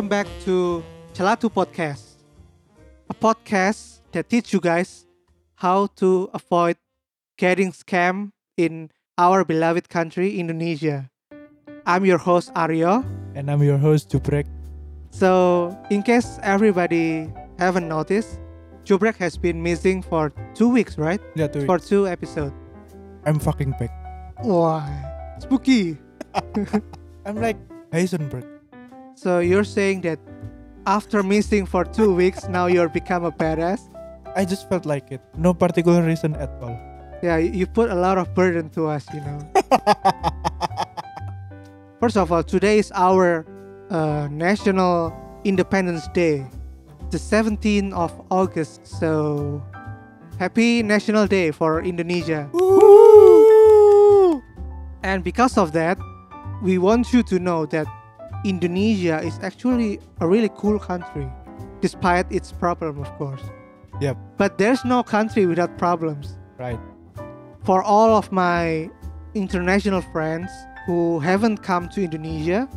back to Celatu Podcast, a podcast that teach you guys how to avoid getting scammed in our beloved country, Indonesia. I'm your host Aryo. And I'm your host Jubrek. So, in case everybody haven't noticed, Jubrek has been missing for two weeks, right? Yeah, two For two episodes. I'm fucking back. Why? Spooky. I'm like Heisenberg. So you're saying that after missing for two weeks, now you're become a badass? I just felt like it. No particular reason at all. Yeah, you you put a lot of burden to us, you know. First of all, today is our uh, National Independence Day, the 17th of August. So, happy National Day for Indonesia. And because of that, we want you to know that Indonesia is actually a really cool country, despite its problem, of course. Yep. But there's no country without problems. Right. For all of my international friends who haven't come to Indonesia,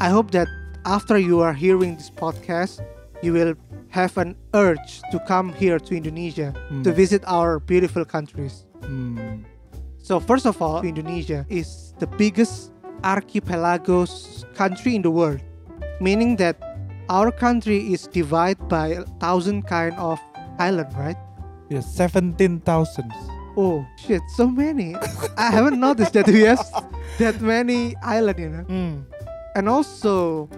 I hope that after you are hearing this podcast, you will have an urge to come here to Indonesia to Mm. visit our beautiful countries. Hmm. So first of all, Indonesia is the biggest archipelagos country in the world, meaning that our country is divided by a thousand kind of island, right? Yeah, seventeen thousands. Oh shit, so many. I haven't noticed that we have that many island, you know. Hmm. And also,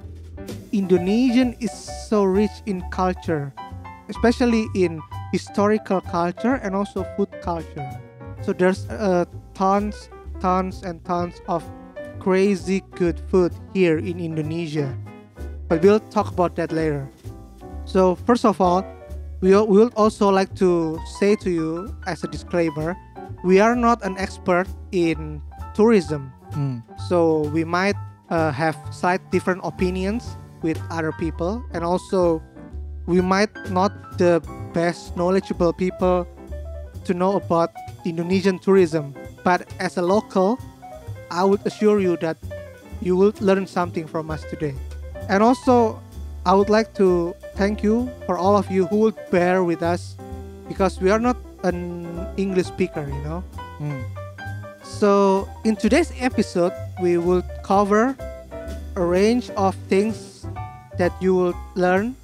Indonesian is so rich in culture, especially in historical culture and also food culture. So there's uh, tons, tons and tons of crazy good food here in Indonesia. But we'll talk about that later. So first of all, we would also like to say to you as a disclaimer, we are not an expert in tourism. Hmm. So we might uh, have slight different opinions with other people, and also we might not the best knowledgeable people to know about Indonesian tourism. But as a local, I would assure you that you will learn something from us today. And also, I would like to thank you for all of you who will bear with us because we are not an English speaker, you know. Hmm. So, in today's episode, we will cover a range of things that you will learn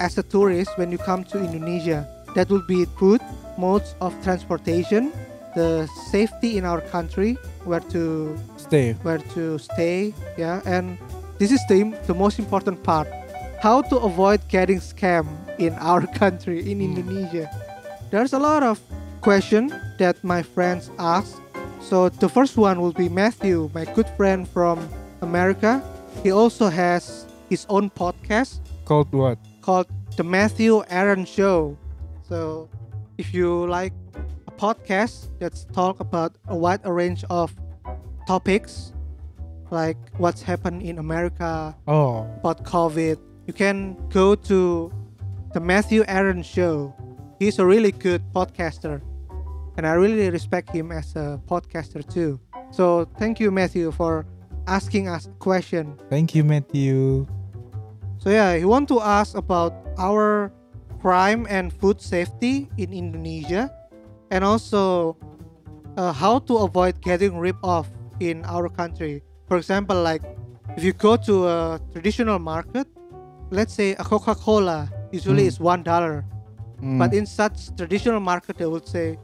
as a tourist when you come to Indonesia. That will be food, modes of transportation, the safety in our country, where to Stay. where to stay, yeah, and this is the the most important part: how to avoid getting scammed in our country in Hmm. Indonesia. There's a lot of question that my friends ask. So the first one will be Matthew, my good friend from America. He also has his own podcast Called what? called The Matthew Aaron Show. So, if you like podcast that's talk about a wide range of topics, like what's happened in America, Oh. about COVID, you can go to The Matthew Aaron Show. He's a really good podcaster, and I really respect him as a podcaster too. So, thank you, Matthew, for asking us a question. Thank you, Matthew. So yeah, he want to ask about our crime and food safety in Indonesia, and also uh, how to avoid getting ripped off in our country. For example, like if you go to a traditional market, let's say a Coca-Cola usually Mm. is one dollar, Hmm. but in such traditional market they would say,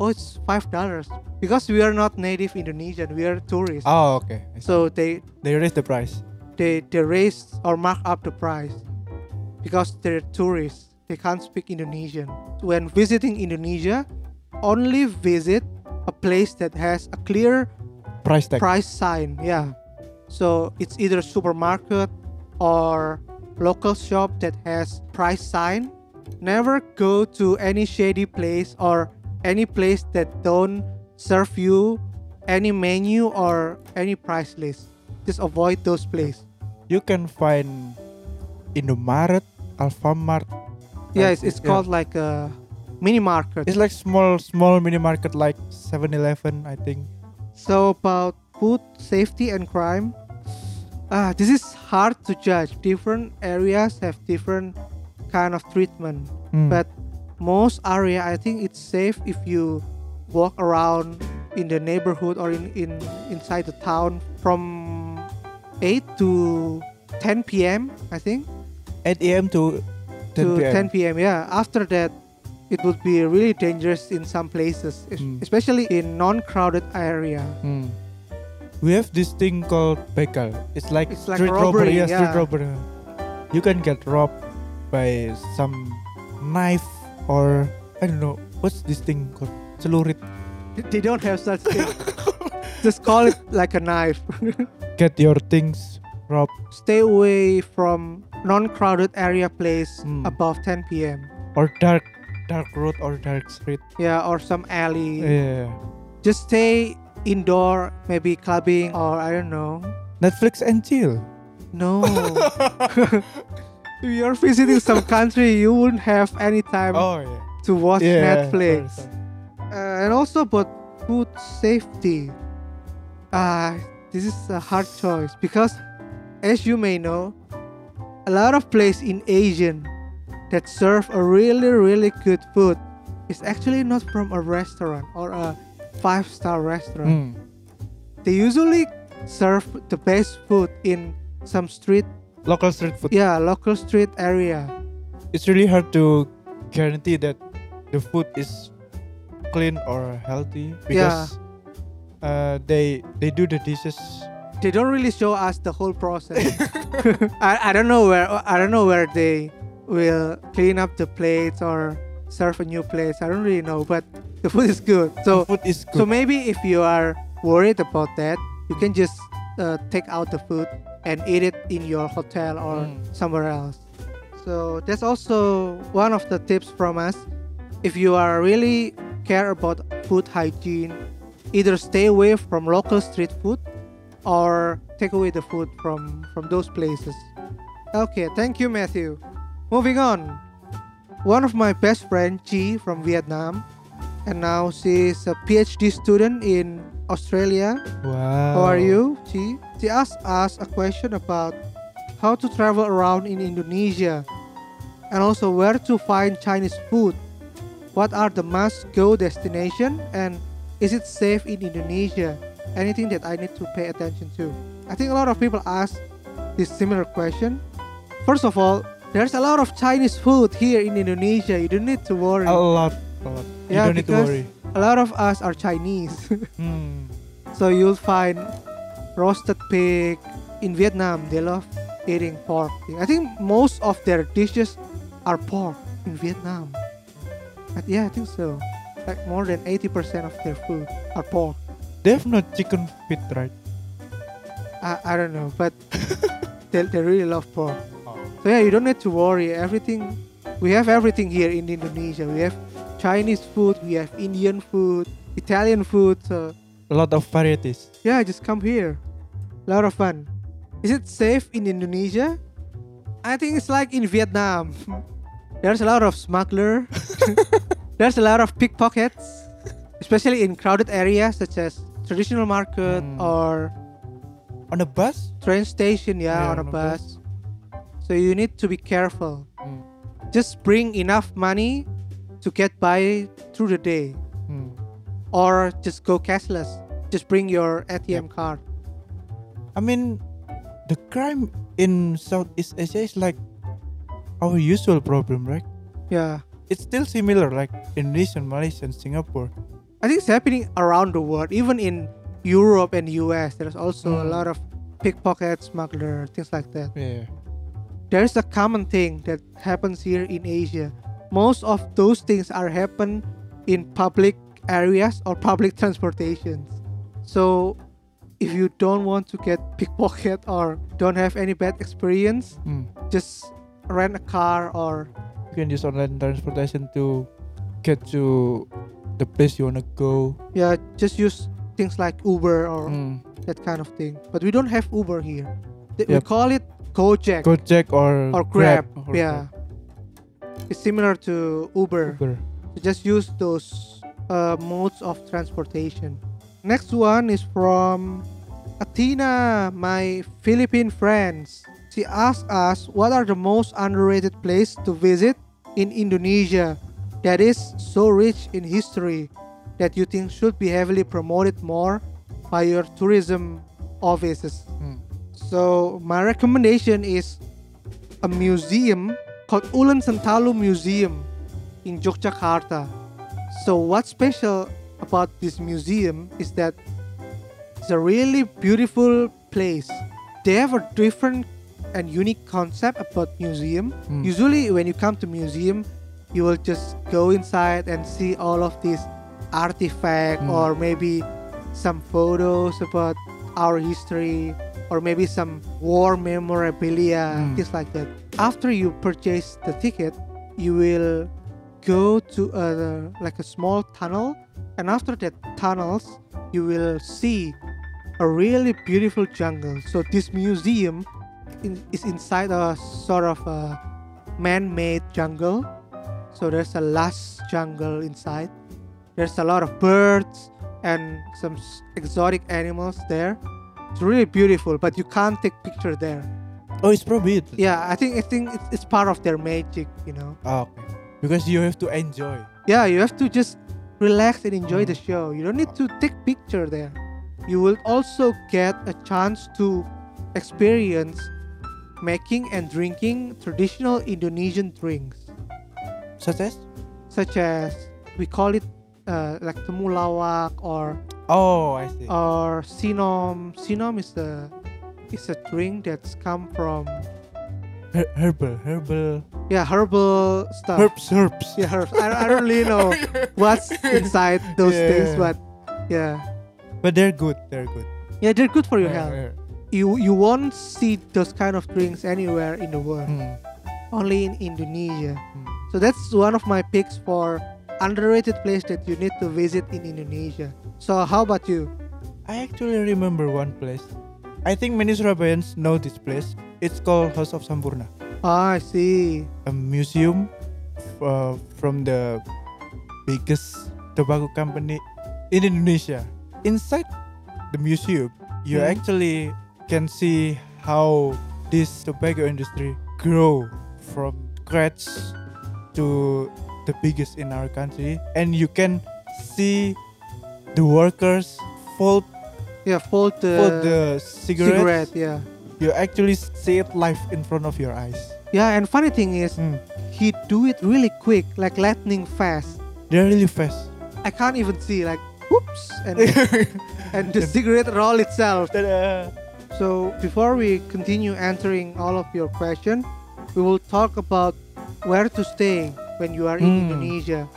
oh it's five dollars because we are not native Indonesian, we are tourists. Oh, okay. So they they raised the price. they they raise or mark up the price because they're tourists they can't speak indonesian when visiting indonesia only visit a place that has a clear Price tag. price sign yeah so it's either supermarket or local shop that has price sign never go to any shady place or any place that don't serve you any menu or any price list just avoid those places You can find Indomaret, Alfamart. Yeah, it's, it's yeah. called like a mini market. It's like small, small mini market like 7-Eleven, I think. So about food safety and crime, Ah, this is hard to judge. Different areas have different kind of treatment. Mm. But most area, I think it's safe if you walk around in the neighborhood or in, in inside the town from 8 to 10 p.m. I think 8 a.m. to 10 to p.m. 10 p.m. Yeah, after that, it would be really dangerous in some places, Mm. especially in non-crowded area. Mm. We have this thing called begal. It's like It's like street robbery, Yeah, yeah. street robbery. You can get robbed by some knife or I don't know what's this thing called. Celurit. They don't have such thing. Just call it like a knife. Get your things robbed. Stay away from non-crowded area place Mm. above 10 p.m. or dark dark road or dark street. Yeah, or some alley. Yeah. Just stay indoor, maybe clubbing or I don't know. Netflix and chill. No. if you're visiting some country, you wouldn't have any time Oh yeah. to watch yeah. Netflix. Uh, and also about food safety. Uh, this is a hard choice because, as you may know, a lot of place in Asian that serve a really really good food is actually not from a restaurant or a five star restaurant. Mm. They usually serve the best food in some street, Local street food. yeah, local street area. It's really hard to guarantee that the food is clean or healthy because uh, they they do the dishes. They don't really show us the whole process. I, I don't know where I don't know where they will clean up the plates or serve a new plate. I don't really know, but the food is good. So food is good. so maybe if you are worried about that, you can just uh, take out the food and eat it in your hotel or Mm. somewhere else. So that's also one of the tips from us. If you are really care about food hygiene, either stay away from local street food or take away the food from from those places. Okay, thank you Matthew. Moving on. One of my best friend Chi from Vietnam and now she's a PhD student in Australia. wow. How are you, Chi? She asked us a question about how to travel around in Indonesia and also where to find Chinese food. What are the must go destination and is it safe in Indonesia? Anything that I need to pay attention to? I think a lot of people ask this similar question. First of all, there's a lot of Chinese food here in Indonesia. You don't need to worry. A lot, a lot. you Yeah, don't need to worry. A lot of us are Chinese. Hmm. So you'll find roasted pig in Vietnam. They love eating pork. I think most of their dishes are pork in Vietnam. But yeah, I think so. Like more than 80% of their food are pork. They have no chicken feet, right? I, I don't know, but they, they really love pork. Oh. So yeah, you don't need to worry. Everything we have everything here in Indonesia. We have Chinese food, we have Indian food, Italian food. So A lot of varieties. Yeah, just come here. A lot of fun. Is it safe in Indonesia? I think it's like in Vietnam. There's a lot of smuggler. There's a lot of pickpockets, especially in crowded areas such as traditional market Hmm. or On a bus? train station. Yeah, Yeah, on a on a bus. So you need to be careful. Hmm. Just bring enough money to get by through the day, Hmm. or just go cashless. Just bring your ATM card. I mean, the crime in Southeast Asia is like our usual problem, right? Yeah. It's still similar, like Indonesia, Malaysia, and Singapore. I think it's happening around the world, even in Europe and US. There's also a Mm. lot of pickpocket, smuggler, things like that. Yeah. There's a common thing that happens here in Asia. Most of those things are happen in public areas or public transportations. So if you don't want to get pickpocket or don't have any bad experience, Hmm. just rent a car or You can use online transportation to get to the place you wanna go. yeah, just use things like Uber or Hmm. that kind of thing. But we don't have Uber here. Th- We call it Gojek Gojek or or Grab. or yeah, it's similar to Uber. Uber. So just use those uh, modes of transportation. Next one is from Athena, my Philippine friends, she asked us what are the most underrated places to visit in Indonesia that is so rich in history that you think should be heavily promoted more by your tourism offices. Hmm. So my recommendation is a museum called Ulen Sentalu Museum in Yogyakarta. So what's special about this museum is that it's a really beautiful place. They have a different and unique concept about museum. Hmm. Usually when you come to museum, you will just go inside and see all of these artifact Hmm. or maybe some photos about our history or maybe some war memorabilia, Hmm. things like that. After you purchase the ticket, you will go to a like a small tunnel, and after that tunnels, you will see a really beautiful jungle. So this museum in, is inside a sort of a man-made jungle. So there's a lush jungle inside. There's a lot of birds and some exotic animals there. It's really beautiful, but you can't take picture there. Oh, it's prohibited. Yeah, I think I think it's, it's part of their magic, you know. Ah, okay. Because you have to enjoy. Yeah, you have to just relax and enjoy the show. You don't need to take picture there. You will also get a chance to experience making and drinking traditional Indonesian drinks, Such as? such as we call it uh, like temulawak or Oh, I see. or sinom. Sinom is a is a drink that's come from Her- herbal, herbal, yeah herbal stuff. herbs, herbs. Yeah, herbs. I, I don't really know what's inside those things, but yeah, But they're good. They're good. yeah, they're good for your Yeah, health. yeah. You you won't see those kind of drinks anywhere in the world, Hmm, only in Indonesia. hmm. So that's one of my picks for underrated place that you need to visit in Indonesia. So how about you? I actually remember one place. I think many Surabayans know this place. It's called House of Sampurna, Ah, I see. a museum uh, from the biggest tobacco company in Indonesia. Inside the museum, you Hmm. actually can see how this tobacco industry grow from scratch to the biggest in our country, and you can see the workers fold Yeah, fold the, fold the cigarettes. cigarette. Yeah, You actually see it live in front of your eyes. yeah. And funny thing is, Hmm. he do it really quick, like lightning fast. They're really fast. I can't even see like whoops and and the cigarette roll itself. Ta-da. So before we continue answering all of your question, we will talk about where to stay when you are in Hmm. Indonesia.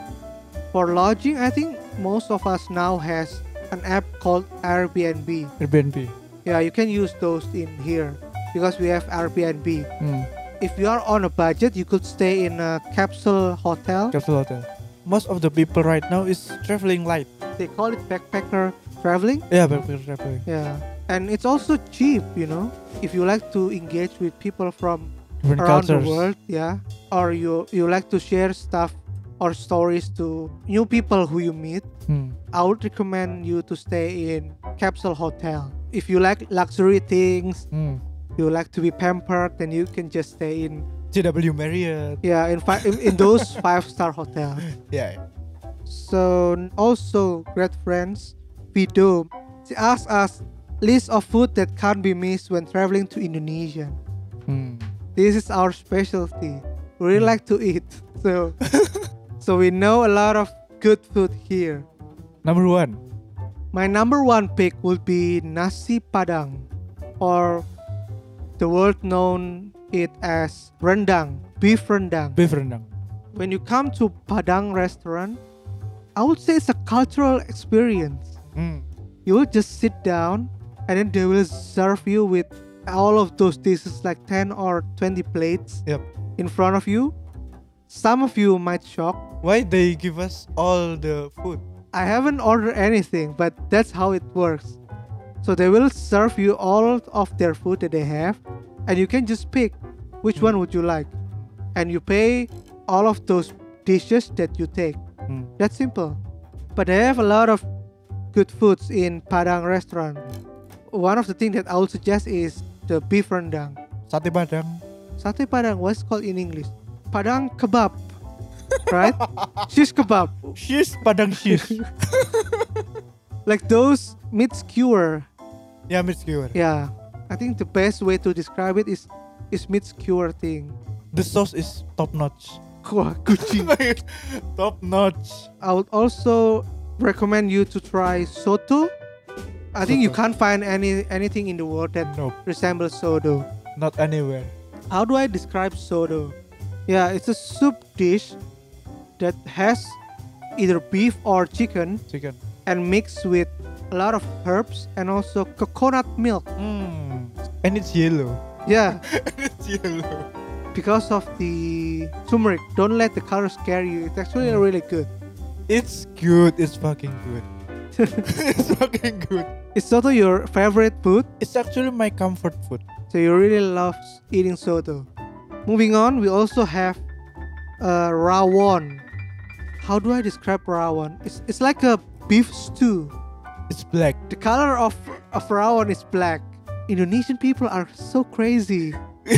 For lodging, I think most of us now has an app called Airbnb. Airbnb. Yeah, you can use those in here because we have Airbnb. Hmm. If you are on a budget, you could stay in a capsule hotel. Capsule hotel. Most of the people right now is traveling light. They call it backpacker traveling. Yeah, backpacker traveling. Yeah, and it's also cheap, you know. If you like to engage with people from Different around cultures. the world, yeah, or you you like to share stuff or stories to new people who you meet, Hmm. I would recommend you to stay in capsule hotel. If you like luxury things, Hmm. you like to be pampered, then you can just stay in JW Marriott. yeah in fi- in, in those five star hotels. Yeah. yeah. So also great friends, Vido, she asked us list of food that can't be missed when traveling to Indonesia. Hmm. This is our specialty. We really Hmm. like to eat, so so we know a lot of good food here. Number one. My number one pick would be nasi padang, or the world known it as rendang, beef rendang. Beef rendang. when you come to Padang restaurant, I would say it's a cultural experience. Hmm. You will just sit down and then they will serve you with all of those dishes like 10 or 20 plates Yep. in front of you. Some of you might shock. Why they give us all the food? I haven't ordered anything, but that's how it works. So they will serve you all of their food that they have and you can just pick which one would you like. And you pay all of those dishes that you take. Hmm. That's simple. But they have a lot of good foods in Padang restaurant. one of the things that I would suggest is the beef rendang. Sate Padang. Sate Padang, what's called in English? Padang kebab, right? Shish kebab. Shish Padang shish. Like those meat skewer. yeah, meat skewer. Yeah. I think the best way to describe it is is meat skewer thing. The sauce is top notch. Wah, kucing. top notch. I would also recommend you to try soto. I think you can't find any anything in the world that Nope, resembles soto. not anywhere. How do I describe soto? Yeah, it's a soup dish that has either beef or chicken Chicken. and mixed with a lot of herbs and also coconut milk. Mm. And it's yellow. Yeah, it's yellow. because of the turmeric. Don't let the color scare you. It's actually Mm. really good. It's good. It's fucking good. it's fucking good. Is soto your favorite food? It's actually my comfort food. So you really love eating soto. Moving on, we also have uh, rawon. How do I describe rawon? It's, it's like a beef stew. It's black. The color of, of rawon is black. Indonesian people are so crazy.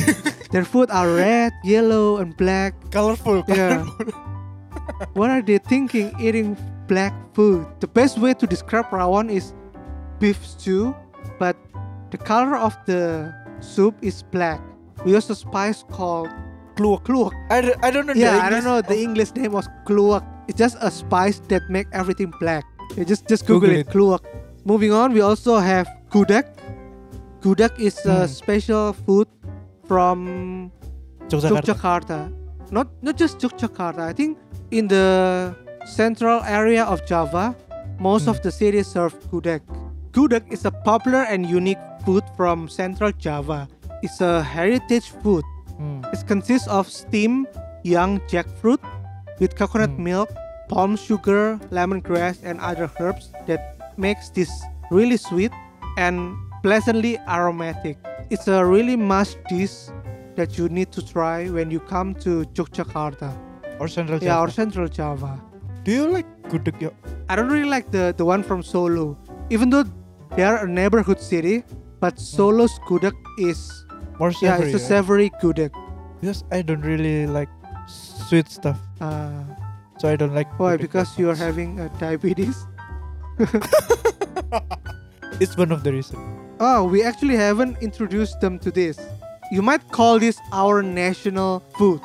Their food are red, yellow, and black. Colorful. Yeah. what are they thinking eating black food? The best way to describe rawon is beef stew, but the color of the soup is black. We use a spice called kluak. Kluak. I, don't- I don't know. the Yeah, I don't English know. The of- English name was kluak. It's just a spice that make everything black. You just just Google, Google it. it. Kluak. Moving on, we also have gudeg. Gudeg is a Hmm. special food from Yogyakarta. Yogyakarta. Not not just Yogyakarta. I think in the central area of Java, most of Hmm. the cities serve gudeg. Gudeg is a popular and unique food from central Java. It's a heritage food. Mm. It consists of steamed young jackfruit with coconut Hmm. milk, palm sugar, lemongrass, and other herbs that makes this really sweet and pleasantly aromatic. It's a really must dish that you need to try when you come to Yogyakarta. Or Central Yeah, or Java. Central Java. Do you like gudeg? yo? I don't really like the, the one from Solo. Even though they are a neighborhood city, but Solo's gudeg is More savory. yeah, it's a right? savory gudeg. Because I don't really like sweet stuff, Uh, so I don't like. why? Because you are having uh, diabetes. It's one of the reasons. Oh, we actually haven't introduced them to this. You might call this our national food.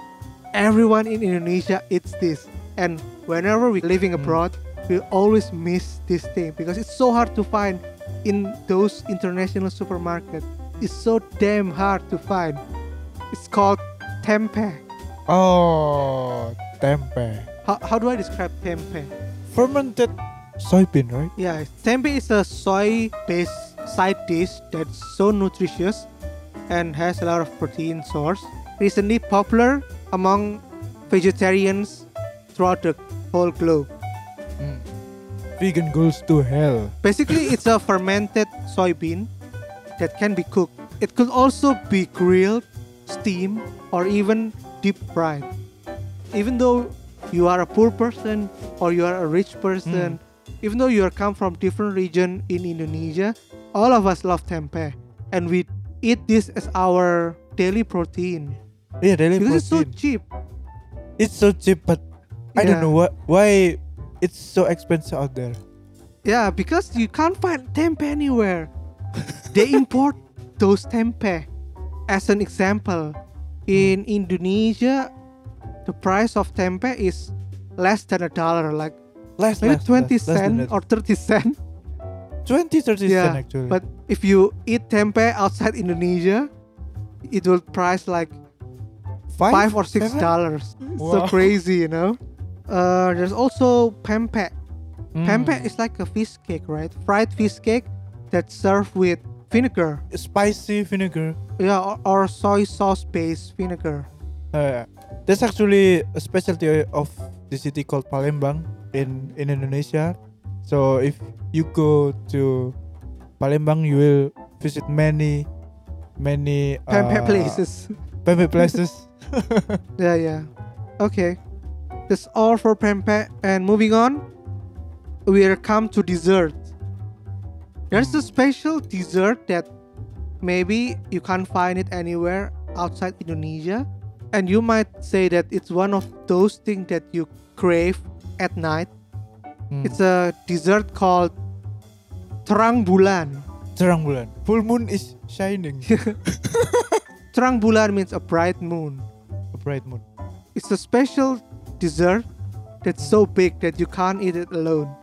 Everyone in Indonesia eats this. And whenever we're living Mm. abroad, we always miss this thing because it's so hard to find in those international supermarkets. It's so damn hard to find. It's called tempeh. Oh, tempeh. How, how do I describe tempeh? Fermented soybean, right? Yeah, tempeh is a soy-based side dish that's so nutritious and has a lot of protein source. Recently popular among vegetarians throughout the whole globe. Mm. Vegan goes to hell. Basically, it's a fermented soybean that can be cooked. It could also be grilled, steamed, or even deep fried. Even though you are a poor person or you are a rich person, even though you are come from different region in Indonesia, all of us love tempeh, and we eat this as our daily protein Yeah, daily because it's so cheap. It's so cheap, but I don't know what why it's so expensive out there. Yeah, because you can't find tempeh anywhere. they import those tempeh. As an example, hmm. in Indonesia, the price of tempeh is less than a dollar, like Less, maybe less, 20 less, less cent that. or 30 cent. 20, 30 Yeah, cent actually. But if you eat tempeh outside Indonesia, it will price like five, or six Seven? dollars. So crazy, you know. Uh, there's also pempek. Mm. Pempek is like a fish cake, right? Fried fish cake that's served with vinegar. spicy vinegar. Yeah, or, or soy sauce based vinegar. Uh, that's actually a specialty of the city called Palembang in in Indonesia. So if you go to Palembang, you will visit many, many Pempek uh, places. Pempek places. yeah, yeah. Okay. That's all for pempek. And moving on, we are come to dessert. There's a Mm. special dessert that maybe you can't find it anywhere outside Indonesia. And you might say that it's one of those things that you crave at night. Hmm. It's a dessert called terang bulan. terang bulan. Full moon is shining. Terang bulan means a bright moon. It's a special dessert that's so big that you can't eat it alone.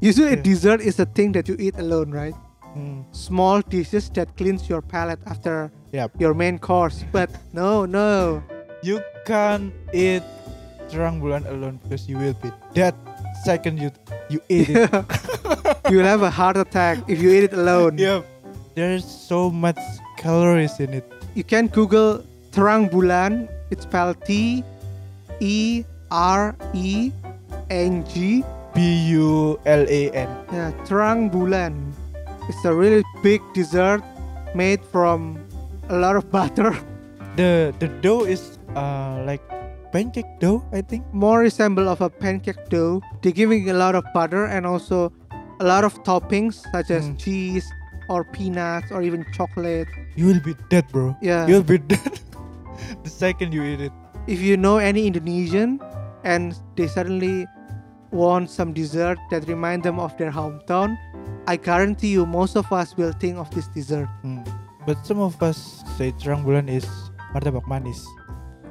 Usually, a dessert is a thing that you eat alone, right? Hmm. Small dishes that cleans your palate after Yep. your main course. But no, no. You can't eat terang bulan alone because you will be dead second you you eat it. You'll have a heart attack if you eat it alone. yep. There's so much calories in it. You can Google terang bulan. It's spelled T E R E N G. B U L A N. Yeah, terang bulan. It's a really big dessert made from a lot of butter. The the dough is uh like pancake dough, I think. More resemble of a pancake dough. They're giving a lot of butter and also a lot of toppings such as Mm. cheese or peanuts or even chocolate. You will be dead, bro. Yeah. You'll be dead the second you eat it. if you know any Indonesian and they suddenly want some dessert that remind them of their hometown, I guarantee you most of us will think of this dessert. Hmm. But some of us say terang bulan is martabak manis.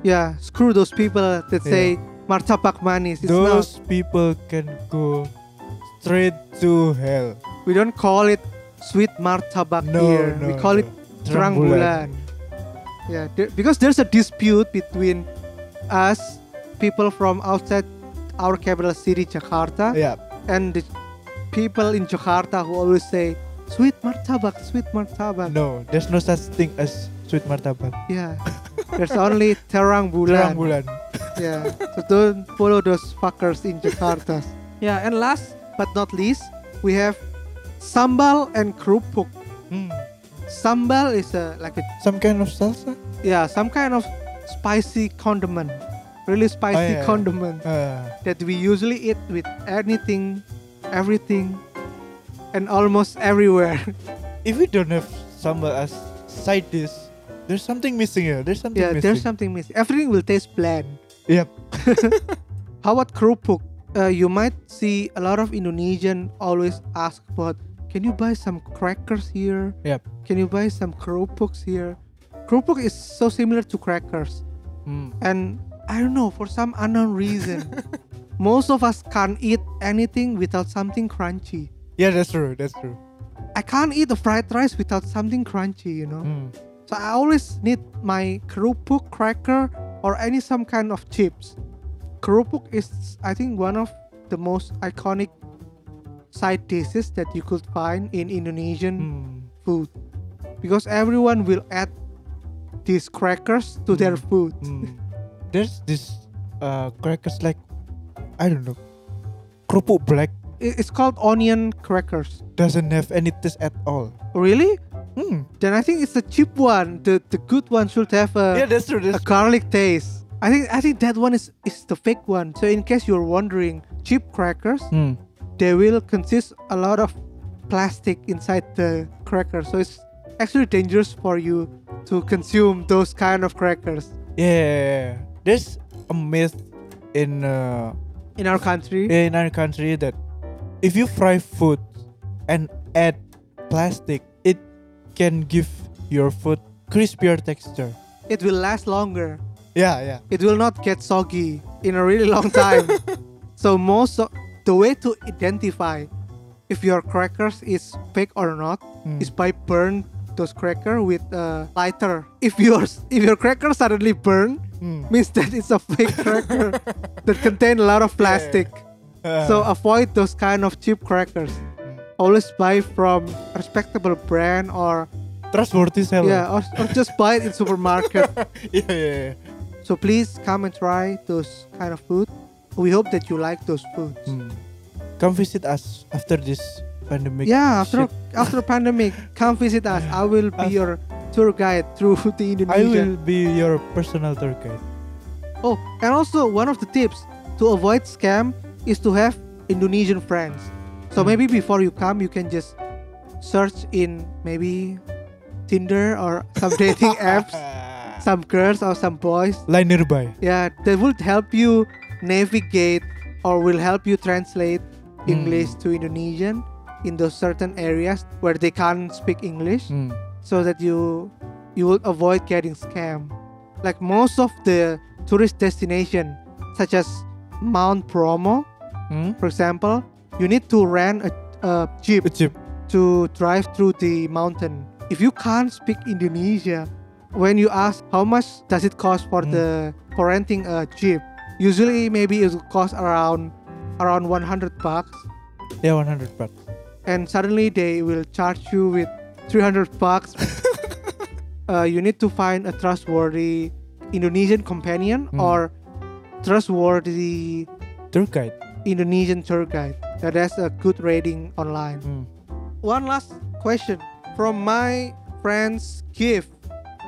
Yeah, screw those people that say martabak manis. It's not. Those people can go straight to hell. We don't call it sweet martabak No, here. no, we call it no. terang bulan. Yeah, there, because there's a dispute between us, people from outside our capital city, Jakarta, Yeah. and the people in Jakarta who always say sweet martabak, sweet martabak. No, there's no such thing as sweet martabak. Yeah, there's only terang Terang bulan. bulan. Yeah, so don't follow those fuckers in Jakarta. Yeah, and last but not least, we have sambal and kerupuk. Hmm. Sambal is a like a Some kind of salsa. yeah some kind of spicy condiment, really spicy yeah. condiment Uh, that we usually eat with anything, everything, and almost everywhere. if we don't have sambal as side dish, there's something missing here. There's something yeah, missing. there's something missing. Everything will taste bland. Yep. How about kerupuk? Uh, you might see a lot of Indonesian always ask about, can you buy some crackers here? Yep. Can you buy some kerupuks here? Kerupuk is so similar to crackers, Hmm. and I don't know for some unknown reason, most of us can't eat anything without something crunchy. Yeah, that's true. That's true. I can't eat the fried rice without something crunchy, you know. Hmm. So I always need my kerupuk cracker or any some kind of chips. Kerupuk is I think one of the most iconic side dishes that you could find in Indonesian Hmm. food because everyone will add these crackers to their Mm. food. Hmm. There's this uh crackers like I don't know. Kerupuk black It's called onion crackers. doesn't have any taste at all. Really? Hmm. Then I think it's a cheap one. The the good one should have a yeah, that's true. a That's garlic taste. I think I think that one is is the fake one. So in case you're wondering, cheap crackers Hmm. They will consist a lot of plastic inside the cracker. So it's actually dangerous for you to consume those kind of crackers Yeah, there's a myth in uh, in our country. in our country that if you fry food and add plastic, it can give your food crispier texture. It will last longer. Yeah, yeah. It will not get soggy in a really long time. so most of the way to identify if your crackers is fake or not Hmm. is by burn those cracker with a lighter. If yours if your cracker suddenly burn, Hmm. means that it's a fake cracker that contain a lot of plastic. Uh, So avoid those kind of cheap crackers. Hmm. Always buy from respectable brand or trustworthy seller. yeah, or, or just buy it in supermarket. yeah, yeah, yeah. so please come and try those kind of food. We hope that you like those foods. Hmm. Come visit us after this pandemic. Yeah, after shit. after pandemic, come visit us. I will be Af- your tour guide through the Indonesia. I will be your personal tour guide. Oh, and also one of the tips to avoid scam is to have Indonesian friends. So Hmm. maybe before you come, you can just search in maybe Tinder or some dating apps, some girls or some boys. Line nearby. Yeah, they would help you navigate or will help you translate English Mm. to Indonesian in those certain areas where they can't speak English Hmm. so that you you will avoid getting scammed. Like most of the tourist destination such as Mount Bromo, Hmm? for example, you need to rent a, a jeep A jeep. to drive through the mountain. If you can't speak Indonesia, when you ask how much does it cost for Mm. the for renting a jeep, usually maybe it will cost around around 100 bucks, Yeah, 100 baht. and suddenly they will charge you with 300 bucks. uh, you need to find a trustworthy Indonesian companion Mm. or trustworthy Tour guide. Indonesian tour guide that has a good rating online. Hmm. One last question from my friend's gift,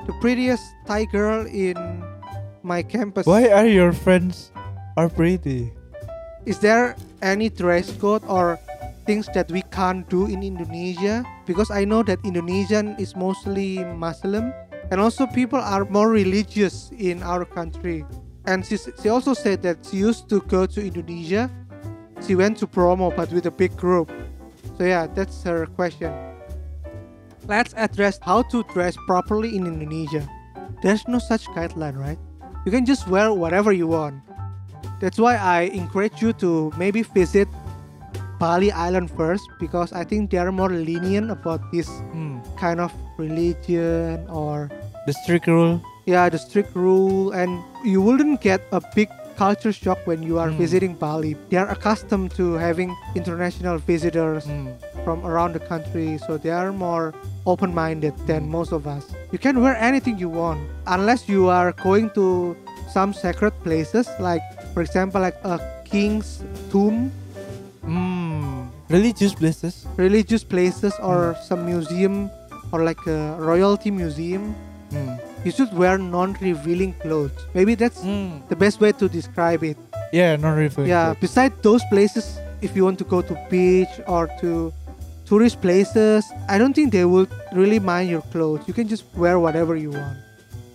the prettiest Thai girl in my campus. Why are your friends are pretty? Is there any dress code or things that we can't do in Indonesia? Because I know that Indonesian is mostly Muslim and also people are more religious in our country. And she, she also said that she used to go to Indonesia. She went to Bromo but with a big group. So yeah, that's her question. Let's address how to dress properly in Indonesia. There's no such guideline, right? You can just wear whatever you want. That's why I encourage you to maybe visit Bali Island first because I think they are more lenient about this Hmm. kind of religion or The strict rule. yeah the strict rule and you wouldn't get a big culture shock when you are Mm. visiting Bali. They are accustomed to having international visitors Hmm. from around the country, so they are more open-minded than most of us. You can wear anything you want unless you are going to some sacred places like for example like a king's tomb Hmm. Religious places. religious places or some museum or like a royalty museum Hmm. You should wear non-revealing clothes maybe that's Hmm. the best way to describe it Yeah, non revealing. yeah Besides those places if you want to go to beach or to tourist places i don't think they would really mind your clothes you can just wear whatever you want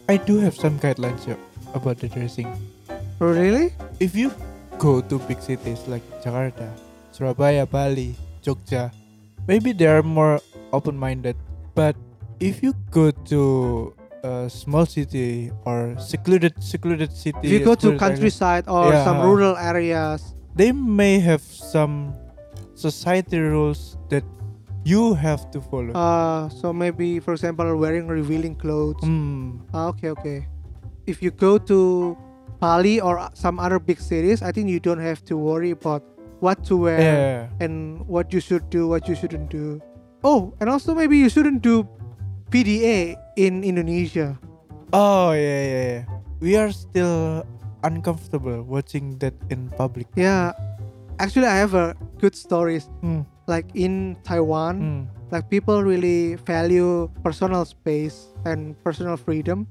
I do have some guidelines yeah, about the dressing. oh, really If you go to big cities like Jakarta, Surabaya, Bali, Jogja, maybe they are more open-minded. But if you go to a small city or secluded secluded city, if you go to secluded area, countryside or Yeah. some rural areas they may have some society rules that you have to follow. uh so maybe for example wearing revealing clothes Hmm. Ah, okay, okay. If you go to Bali or some other big cities, I think you don't have to worry about what to wear Yeah. and what you should do, what you shouldn't do. Oh, and also maybe you shouldn't do PDA in Indonesia. Oh yeah, yeah, yeah. We are still uncomfortable watching that in public. Yeah, actually, I have a good stories. Hmm. Like in Taiwan, Hmm. like people really value personal space and personal freedom.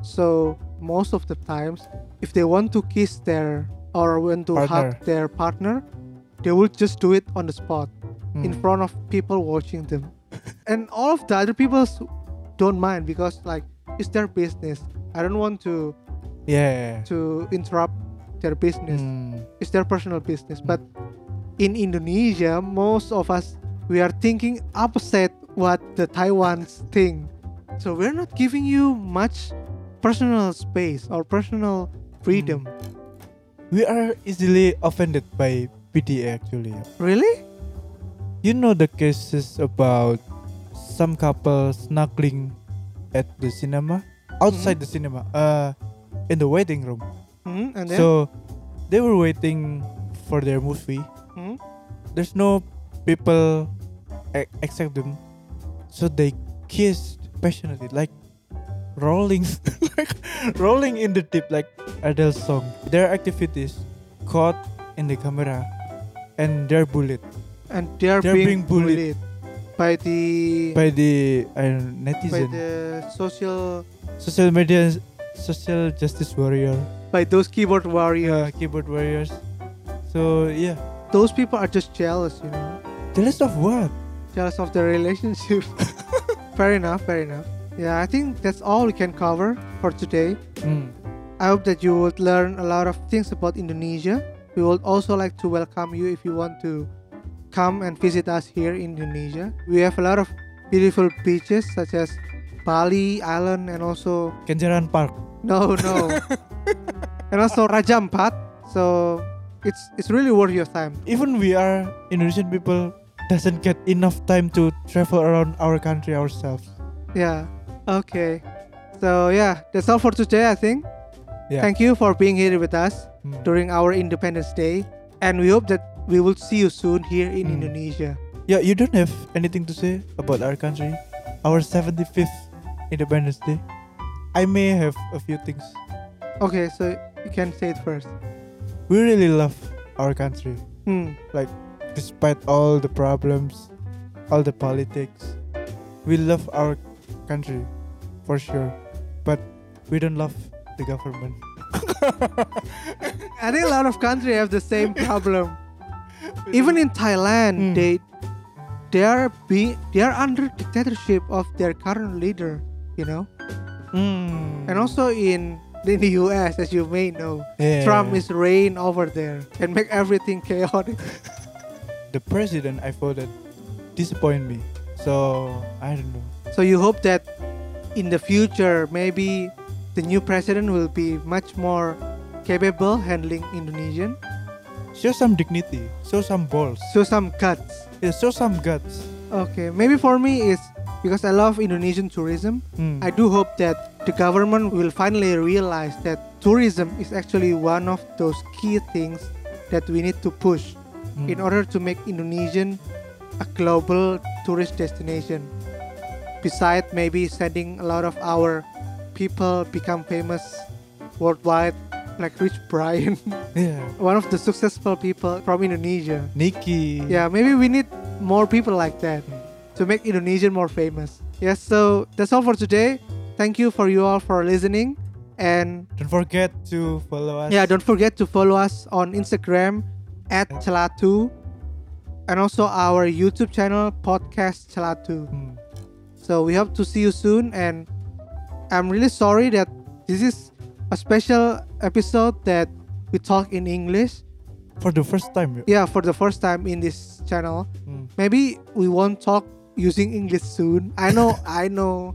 So most of the times, if they want to kiss their or want to Partner. hug their partner, they will just do it on the spot in Hmm. front of people watching them, and all of the other people don't mind because like it's their business. I don't want to Yeah. to interrupt their business. Hmm. It's their personal business. But in Indonesia, most of us we are thinking opposite what the Taiwans think. So we're not giving you much personal space or personal freedom. We are easily offended by PDA actually. Really? You know the cases about some couple snuggling at the cinema outside the cinema, uh, in the waiting room. Hmm, and then So they were waiting for their movie. Hmm? There's no people e- except them, so they kissed passionately, like rolling, like rolling in the deep, like Adele song. Their activities caught in the camera, and they're bullied and they are they're being, being bullied. bullied by the by the uh, by the social social media, social justice warrior, by those keyboard warriors. uh, keyboard warriors. So yeah, Those people are just jealous, you know. jealous of what? jealous of the relationship. fair enough, fair enough. Yeah, I think that's all we can cover for today. Mm. I hope that you would learn a lot of things about Indonesia. We would also like to welcome you if you want to come and visit us here in Indonesia. We have a lot of beautiful beaches such as Bali Island and also Kenjeran Park. no no and also Raja Ampat. So it's it's really worth your time. Even we are Indonesian people doesn't get enough time to travel around our country ourselves. Yeah. Okay. So yeah, that's all for today. I think. Yeah. Thank you for being here with us Mm. during our Independence Day, and we hope that we will see you soon here in Mm. Indonesia. Yeah, you don't have anything to say about our country, our 75th Independence Day. I may have a few things. Okay, so you can say it first. We really love our country, Hmm. Like despite all the problems, all the politics. We love our country, for sure, but we don't love the government. I think a lot of countries have the same problem. Even in Thailand, Mm. they they are be they are under dictatorship of their current leader. You know, Mm. and also in in the U.S., as you may know, Yeah. Trump is reign over there and make everything chaotic. the president I voted disappoint me. So I don't know. So you hope that in the future, maybe the new president will be much more capable handling Indonesian. Show some dignity. Show some balls. Show some guts. Yeah, show some guts. Okay, maybe for me is because I love Indonesian tourism. Mm. I do hope that the government will finally realize that tourism is actually one of those key things that we need to push Mm. in order to make Indonesian a global tourist destination. Besides maybe sending a lot of our people become famous worldwide like Rich Brian, Yeah. one of the successful people from Indonesia. Nikki. Yeah, maybe we need more people like that to make Indonesian more famous. Yes, so that's all for today. Thank you for you all for listening. And Don't forget to follow us. yeah, don't forget to follow us on Instagram at Celatu and also our YouTube channel podcast Celatu. Mm. So we hope to see you soon and I'm really sorry that this is a special episode that we talk in English. For the first time. Yeah, for the first time in this channel. Mm. maybe we won't talk using English soon. I know, I know,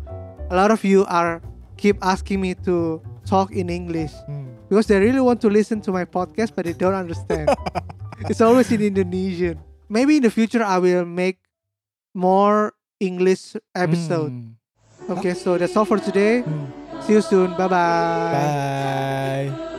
a lot of you are keep asking me to talk in English Mm. because they really want to listen to my podcast, but they don't understand. it's always in Indonesian. Maybe in the future I will make more English episode. Mm. Okay, so that's all for today. Mm. See you soon. Bye bye. Bye.